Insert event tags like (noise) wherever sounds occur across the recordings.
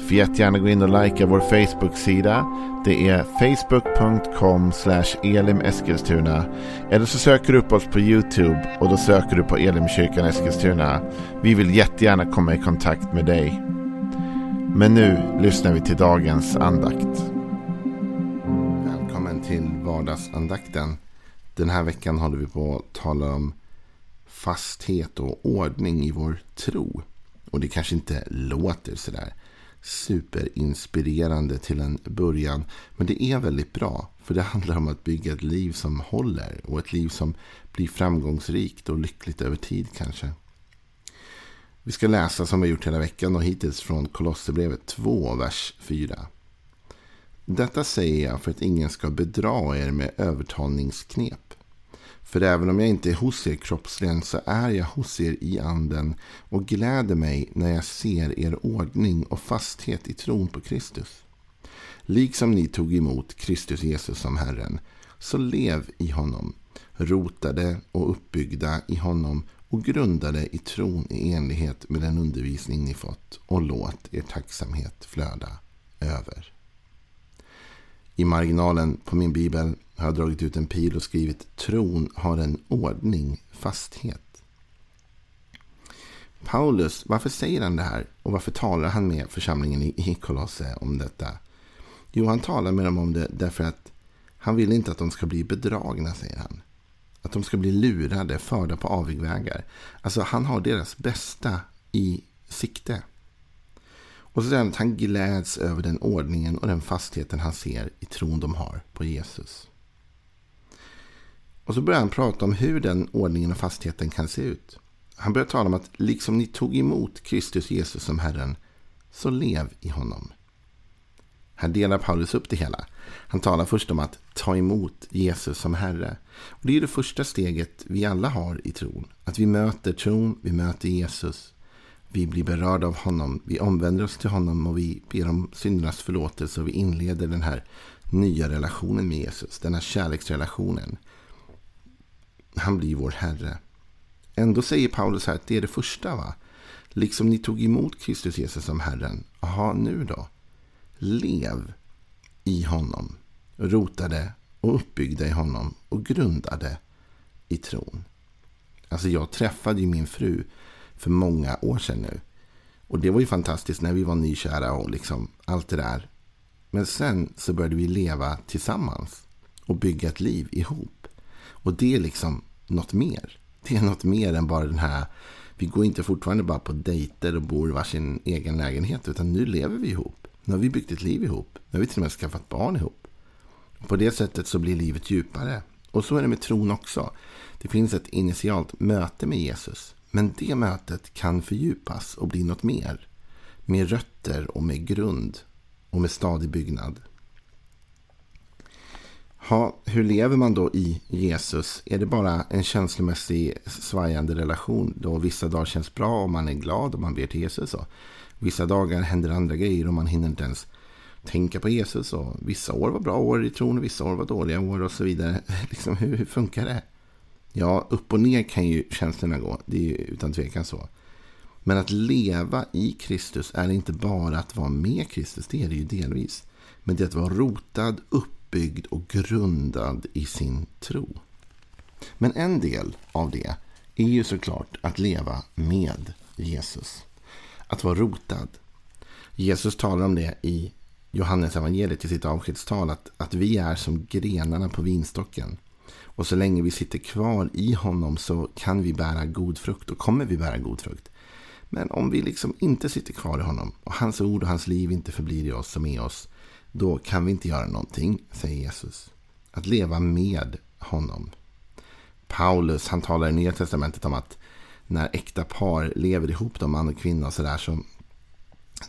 Får jättegärna gå in och likea vår Facebook-sida. Det är facebook.com elimeskilstuna. Eller så söker du upp oss på YouTube och då söker du på Elimkyrkan Eskilstuna. Vi vill jättegärna komma i kontakt med dig. Men nu lyssnar vi till dagens andakt. Välkommen till vardagsandakten. Den här veckan håller vi på att tala om fasthet och ordning i vår tro. Och det kanske inte låter sådär superinspirerande till en början. Men det är väldigt bra. För det handlar om att bygga ett liv som håller. Och ett liv som blir framgångsrikt och lyckligt över tid kanske. Vi ska läsa som vi har gjort hela veckan och hittills från Kolosserbrevet 2, vers 4. Detta säger jag för att ingen ska bedra er med övertalningsknep. För även om jag inte är hos er kroppsligen så är jag hos er i anden och gläder mig när jag ser er ordning och fasthet i tron på Kristus. Liksom ni tog emot Kristus Jesus som Herren, så lev i honom, rotade och uppbyggda i honom och grundade i tron i enlighet med den undervisning ni fått och låt er tacksamhet flöda över. I marginalen på min bibel har jag dragit ut en pil och skrivit tron har en ordning, fasthet. Paulus, varför säger han det här? Och varför talar han med församlingen i Kolosse om detta? Jo, han talar med dem om det därför att han vill inte att de ska bli bedragna, säger han. Att de ska bli lurade, förda på avigvägar. Alltså, han har deras bästa i sikte. Och så säger han att han gläds över den ordningen och den fastheten han ser i tron de har på Jesus. Och så börjar han prata om hur den ordningen och fastheten kan se ut. Han börjar tala om att liksom ni tog emot Kristus Jesus som Herren, så lev i honom. Här delar Paulus upp det hela. Han talar först om att ta emot Jesus som Herre. Och Det är det första steget vi alla har i tron. Att vi möter tron, vi möter Jesus. Vi blir berörda av honom, vi omvänder oss till honom och vi ber om syndernas förlåtelse och vi inleder den här nya relationen med Jesus. Den här kärleksrelationen. Han blir vår Herre. Ändå säger Paulus här att det är det första. va? Liksom ni tog emot Kristus Jesus som Herren. Jaha, nu då? Lev i honom. Rotade och uppbyggda i honom och grundade i tron. Alltså jag träffade ju min fru för många år sedan nu. Och det var ju fantastiskt när vi var nykära och liksom allt det där. Men sen så började vi leva tillsammans och bygga ett liv ihop. Och det är liksom något mer. Det är något mer än bara den här. Vi går inte fortfarande bara på dejter och bor i varsin egen lägenhet. Utan nu lever vi ihop. Nu har vi byggt ett liv ihop. Nu har vi till och med skaffat barn ihop. Och på det sättet så blir livet djupare. Och så är det med tron också. Det finns ett initialt möte med Jesus. Men det mötet kan fördjupas och bli något mer. Med rötter och med grund och med stadig byggnad. Ha, hur lever man då i Jesus? Är det bara en känslomässig svajande relation då vissa dagar känns bra och man är glad och man ber till Jesus? Och vissa dagar händer andra grejer och man hinner inte ens tänka på Jesus. Och vissa år var bra år i tron och vissa år var dåliga år och så vidare. (laughs) Liksom, hur, hur funkar det? Ja, upp och ner kan ju känslorna gå. Det är ju utan tvekan så. Men att leva i Kristus är inte bara att vara med Kristus. Det är det ju delvis. Men det är att vara rotad, uppbyggd och grundad i sin tro. Men en del av det är ju såklart att leva med Jesus. Att vara rotad. Jesus talar om det i Johannes evangeliet i sitt avskedstal. Att, att vi är som grenarna på vinstocken. Och så länge vi sitter kvar i honom så kan vi bära god frukt och kommer vi bära god frukt. Men om vi liksom inte sitter kvar i honom och hans ord och hans liv inte förblir i oss som är oss, då kan vi inte göra någonting, säger Jesus. Att leva med honom. Paulus, han talar i Nya Testamentet om att när äkta par lever ihop, de man och kvinna och sådär, så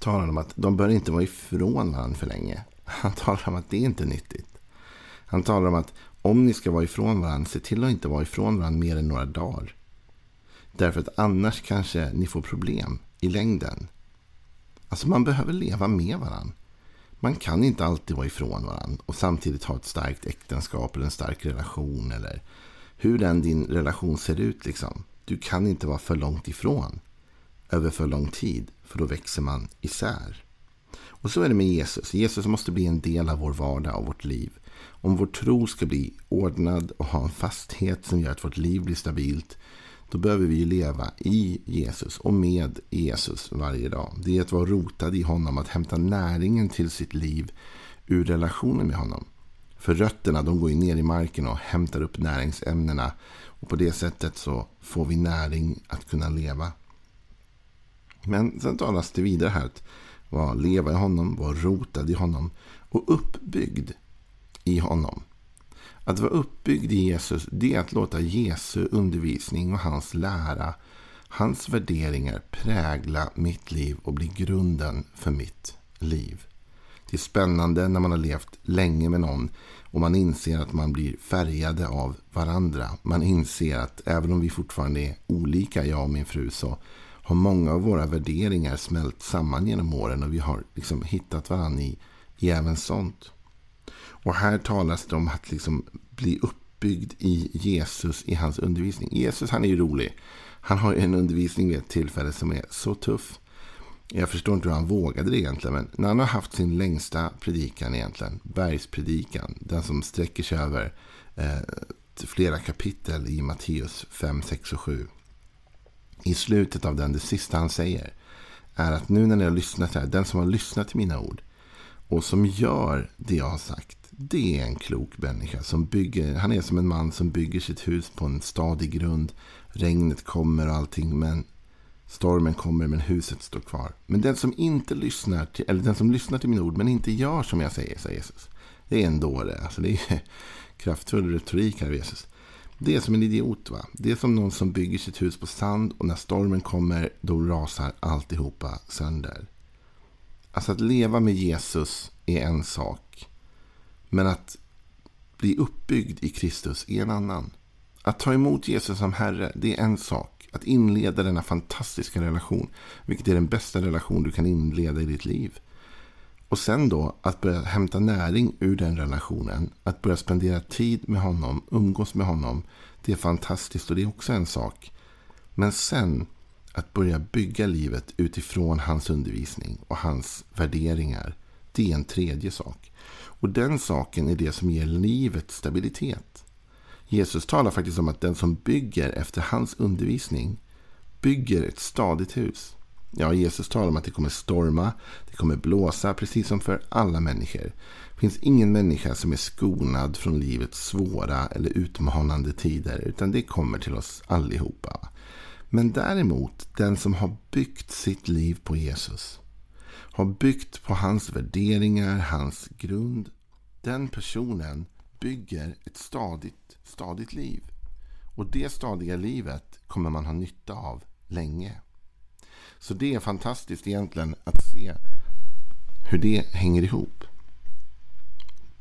talar han om att de bör inte vara ifrån varandra för länge. Han talar om att det inte är nyttigt. Han talar om att om ni ska vara ifrån varandra, se till att inte vara ifrån varandra mer än några dagar. Därför att annars kanske ni får problem i längden. Alltså man behöver leva med varandra. Man kan inte alltid vara ifrån varandra och samtidigt ha ett starkt äktenskap eller en stark relation. Eller hur den din relation ser ut. liksom. Du kan inte vara för långt ifrån över för lång tid. För då växer man isär. Och så är det med Jesus. Jesus måste bli en del av vår vardag och vårt liv. Om vår tro ska bli ordnad och ha en fasthet som gör att vårt liv blir stabilt. Då behöver vi leva i Jesus och med Jesus varje dag. Det är att vara rotad i honom, att hämta näringen till sitt liv ur relationen med honom. För rötterna de går ju ner i marken och hämtar upp näringsämnena. Och på det sättet så får vi näring att kunna leva. Men sen talas det vidare här att vara leva i honom, vara rotad i honom och uppbyggd i honom. Att vara uppbyggd i Jesus, det är att låta Jesu undervisning och hans lära, hans värderingar prägla mitt liv och bli grunden för mitt liv. Det är spännande när man har levt länge med någon och man inser att man blir färgade av varandra. Man inser att även om vi fortfarande är olika, jag och min fru, så har många av våra värderingar smält samman genom åren och vi har liksom hittat varandra i, i även sånt. Och här talas det om att liksom bli uppbyggd i Jesus, i hans undervisning. Jesus han är ju rolig. Han har en undervisning vid ett tillfälle som är så tuff. Jag förstår inte hur han vågade det egentligen. Men när han har haft sin längsta predikan egentligen. Bergspredikan. Den som sträcker sig över eh, flera kapitel i Matteus 5, 6 och 7. I slutet av den, det sista han säger. Är att nu när ni har lyssnat här. Den som har lyssnat till mina ord. Och som gör det jag har sagt. Det är en klok människa. Som bygger, han är som en man som bygger sitt hus på en stadig grund. Regnet kommer och allting. Men stormen kommer men huset står kvar. Men den som inte lyssnar till, eller den som lyssnar till min ord men inte gör som jag säger, säger Jesus. Det är en dåre. Alltså det är (laughs) kraftfull retorik här Jesus. Det är som en idiot. va? Det är som någon som bygger sitt hus på sand och när stormen kommer då rasar alltihopa sönder. Alltså att leva med Jesus är en sak. Men att bli uppbyggd i Kristus är en annan. Att ta emot Jesus som Herre, det är en sak. Att inleda denna fantastiska relation, vilket är den bästa relation du kan inleda i ditt liv. Och sen då att börja hämta näring ur den relationen. Att börja spendera tid med honom, umgås med honom. Det är fantastiskt och det är också en sak. Men sen att börja bygga livet utifrån hans undervisning och hans värderingar. Det är en tredje sak. Och den saken är det som ger livet stabilitet. Jesus talar faktiskt om att den som bygger efter hans undervisning bygger ett stadigt hus. Ja, Jesus talar om att det kommer storma, det kommer blåsa, precis som för alla människor. Det finns ingen människa som är skonad från livets svåra eller utmanande tider, utan det kommer till oss allihopa. Men däremot, den som har byggt sitt liv på Jesus, har byggt på hans värderingar, hans grund, den personen bygger ett stadigt, stadigt liv. Och det stadiga livet kommer man ha nytta av länge. Så det är fantastiskt egentligen att se hur det hänger ihop.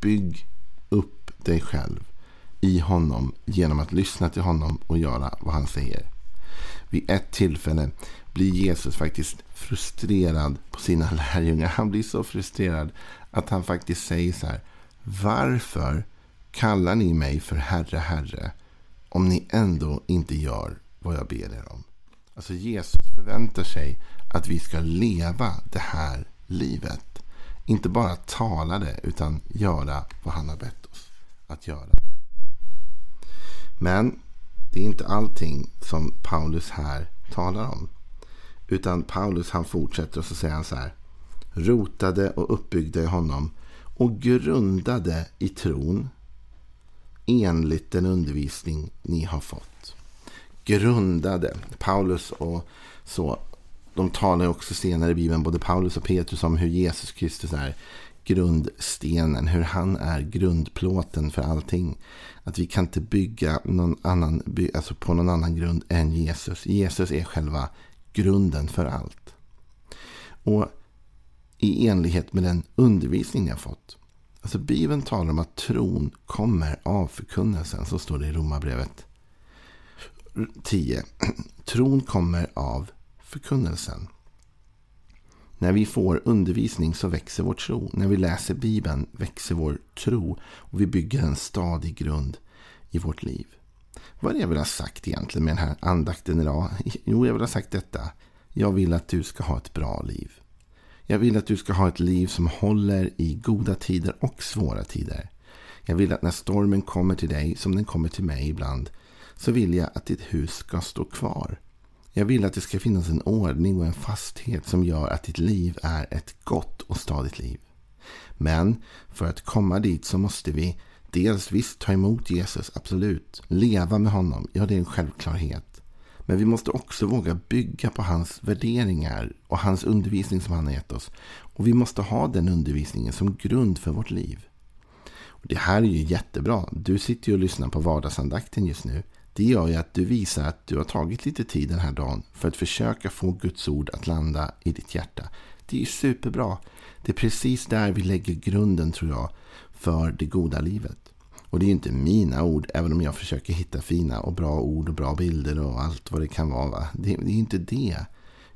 Bygg upp dig själv i honom genom att lyssna till honom och göra vad han säger. Vid ett tillfälle blir Jesus faktiskt frustrerad på sina (laughs) lärjungar. Han blir så frustrerad att han faktiskt säger så här. Varför kallar ni mig för Herre, Herre om ni ändå inte gör vad jag ber er om? Alltså Jesus förväntar sig att vi ska leva det här livet. Inte bara tala det utan göra vad han har bett oss att göra. Men det är inte allting som Paulus här talar om. Utan Paulus han fortsätter och så säger han så här. Rotade och uppbyggda i honom och grundade i tron enligt den undervisning ni har fått. Grundade. Paulus och så. De talar också senare i Bibeln, både Paulus och Petrus, om hur Jesus Kristus är grundstenen, hur han är grundplåten för allting. Att vi kan inte bygga någon annan, alltså på någon annan grund än Jesus. Jesus är själva grunden för allt. Och i enlighet med den undervisning ni har fått. Alltså Bibeln talar om att tron kommer av förkunnelsen. Så står det i Romarbrevet. 10. (clears throat) Tron kommer av förkunnelsen. När vi får undervisning så växer vår tro. När vi läser Bibeln växer vår tro och vi bygger en stadig grund i vårt liv. Vad är det jag vill ha sagt egentligen med den här andakten idag? (laughs) Jo, jag vill ha sagt detta. Jag vill att du ska ha ett bra liv. Jag vill att du ska ha ett liv som håller i goda tider och svåra tider. Jag vill att när stormen kommer till dig, som den kommer till mig ibland, så vill jag att ditt hus ska stå kvar. Jag vill att det ska finnas en ordning och en fasthet som gör att ditt liv är ett gott och stadigt liv. Men för att komma dit så måste vi dels visst ta emot Jesus, absolut. Leva med honom, ja det är en självklarhet. Men vi måste också våga bygga på hans värderingar och hans undervisning som han har gett oss. Och vi måste ha den undervisningen som grund för vårt liv. Och det här är ju jättebra. Du sitter ju och lyssnar på vardagsandakten just nu. Det gör ju att du visar att du har tagit lite tid den här dagen för att försöka få Guds ord att landa i ditt hjärta. Det är ju superbra. Det är precis där vi lägger grunden tror jag för det goda livet. Och det är ju inte mina ord, även om jag försöker hitta fina och bra ord och bra bilder och allt vad det kan vara. Va? Det, det är inte det.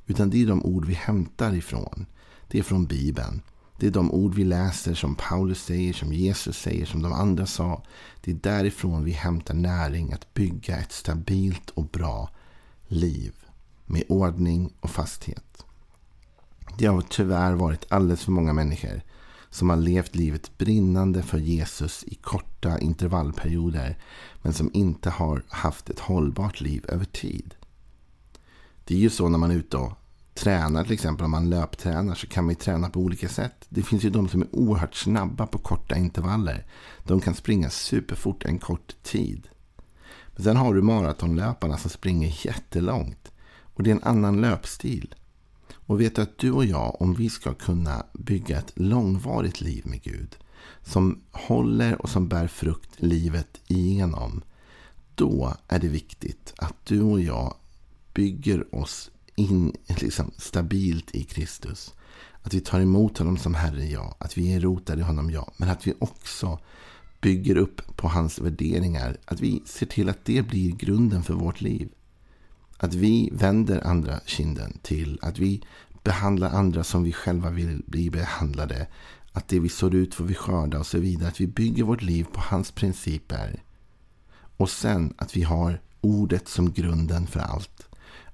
Utan det är de ord vi hämtar ifrån. Det är från Bibeln. Det är de ord vi läser som Paulus säger, som Jesus säger, som de andra sa. Det är därifrån vi hämtar näring att bygga ett stabilt och bra liv. Med ordning och fasthet. Det har tyvärr varit alldeles för många människor som har levt livet brinnande för Jesus i korta intervallperioder men som inte har haft ett hållbart liv över tid. Det är ju så när man är ute och tränar till exempel, om man löptränar så kan man ju träna på olika sätt. Det finns ju de som är oerhört snabba på korta intervaller. De kan springa superfort en kort tid. Men sen har du maratonlöparna som springer jättelångt. Och det är en annan löpstil. Och vet du att du och jag, om vi ska kunna bygga ett långvarigt liv med Gud, som håller och som bär frukt livet igenom, då är det viktigt att du och jag bygger oss in liksom, stabilt i Kristus. Att vi tar emot honom som Herre, ja. Att vi är rotade i honom, ja. Men att vi också bygger upp på hans värderingar. Att vi ser till att det blir grunden för vårt liv. Att vi vänder andra kinden till. Att vi behandlar andra som vi själva vill bli behandlade. Att det vi sår ut får vi skörda och så vidare. Att vi bygger vårt liv på hans principer. Och sen att vi har ordet som grunden för allt.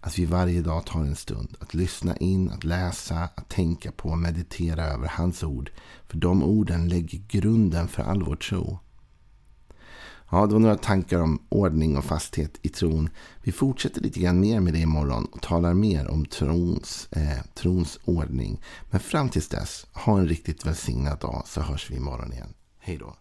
Att vi varje dag tar en stund att lyssna in, att läsa, att tänka på och meditera över hans ord. För de orden lägger grunden för all vår tro. Ja, det var några tankar om ordning och fasthet i tron. Vi fortsätter lite grann mer med det imorgon och talar mer om trons, eh, trons ordning. Men fram tills dess, ha en riktigt välsignad dag så hörs vi imorgon igen. Hej då.